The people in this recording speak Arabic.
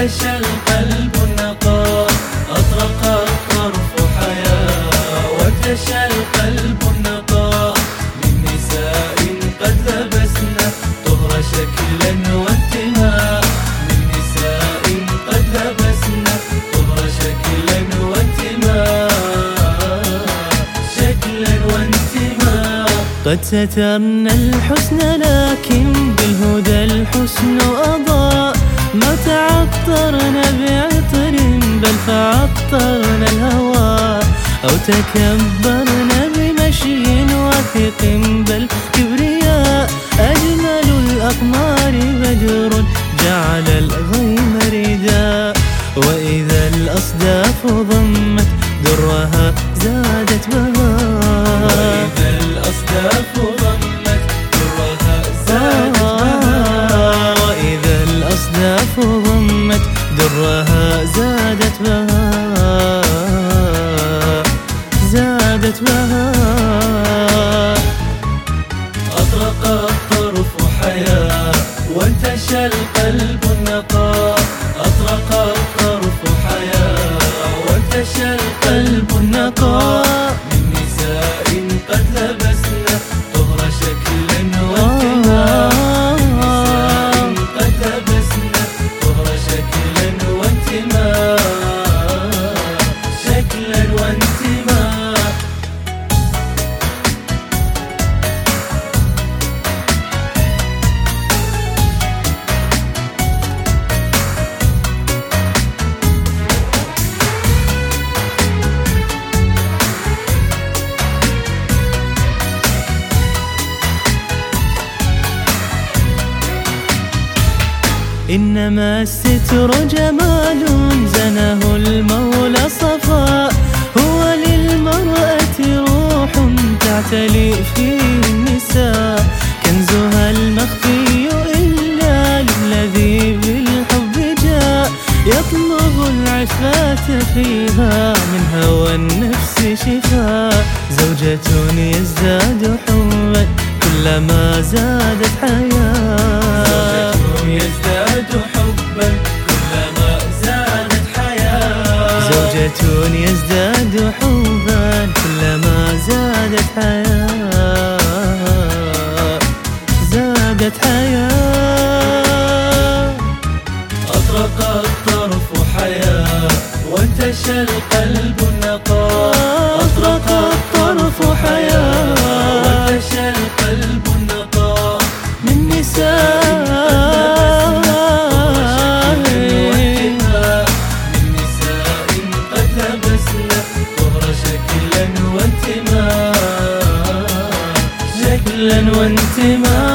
القلب النقاء أطرق الطرف حياة. وانتشى القلب النقاء من نساء قد لبسنا طهر شكلا وانتماء من نساء قد لبسنا طهر شكلا وانتماء شكلا وانتماء قد سترنا الحسن لكن بالهدى الحسن أضاء. تعطرنا بعطر بل فعطرنا الهوى. أو تكبرنا بمشي واثق بل كبرياء. أجمل الأقمار بدر جعل الغيم رداء وإذا الأصداف ضمت درها زادت بهاء. الأصداف ضمت درها زادت بهاء زادت بهاء أطرق الطرف حياة وانتشى القلب النقاء. أطرق الطرف حياة وانتشى القلب النقاء. إنما الستر جمال زنه المولى صفاء. هو للمرأة روح تعتلي فيه النساء. كنزها المخفي إلا للذي بالحب جاء. يطلب العفاة فيها من هوى النفس شفاء. زوجة يزداد حبا كلما زادت حياة. زوجة يزداد حبا كلما زادت حياة زادت حياة. أطرق الطرف حياة وانتشى القلب النقاء. شكلا وانتماء شكلا وانتماء.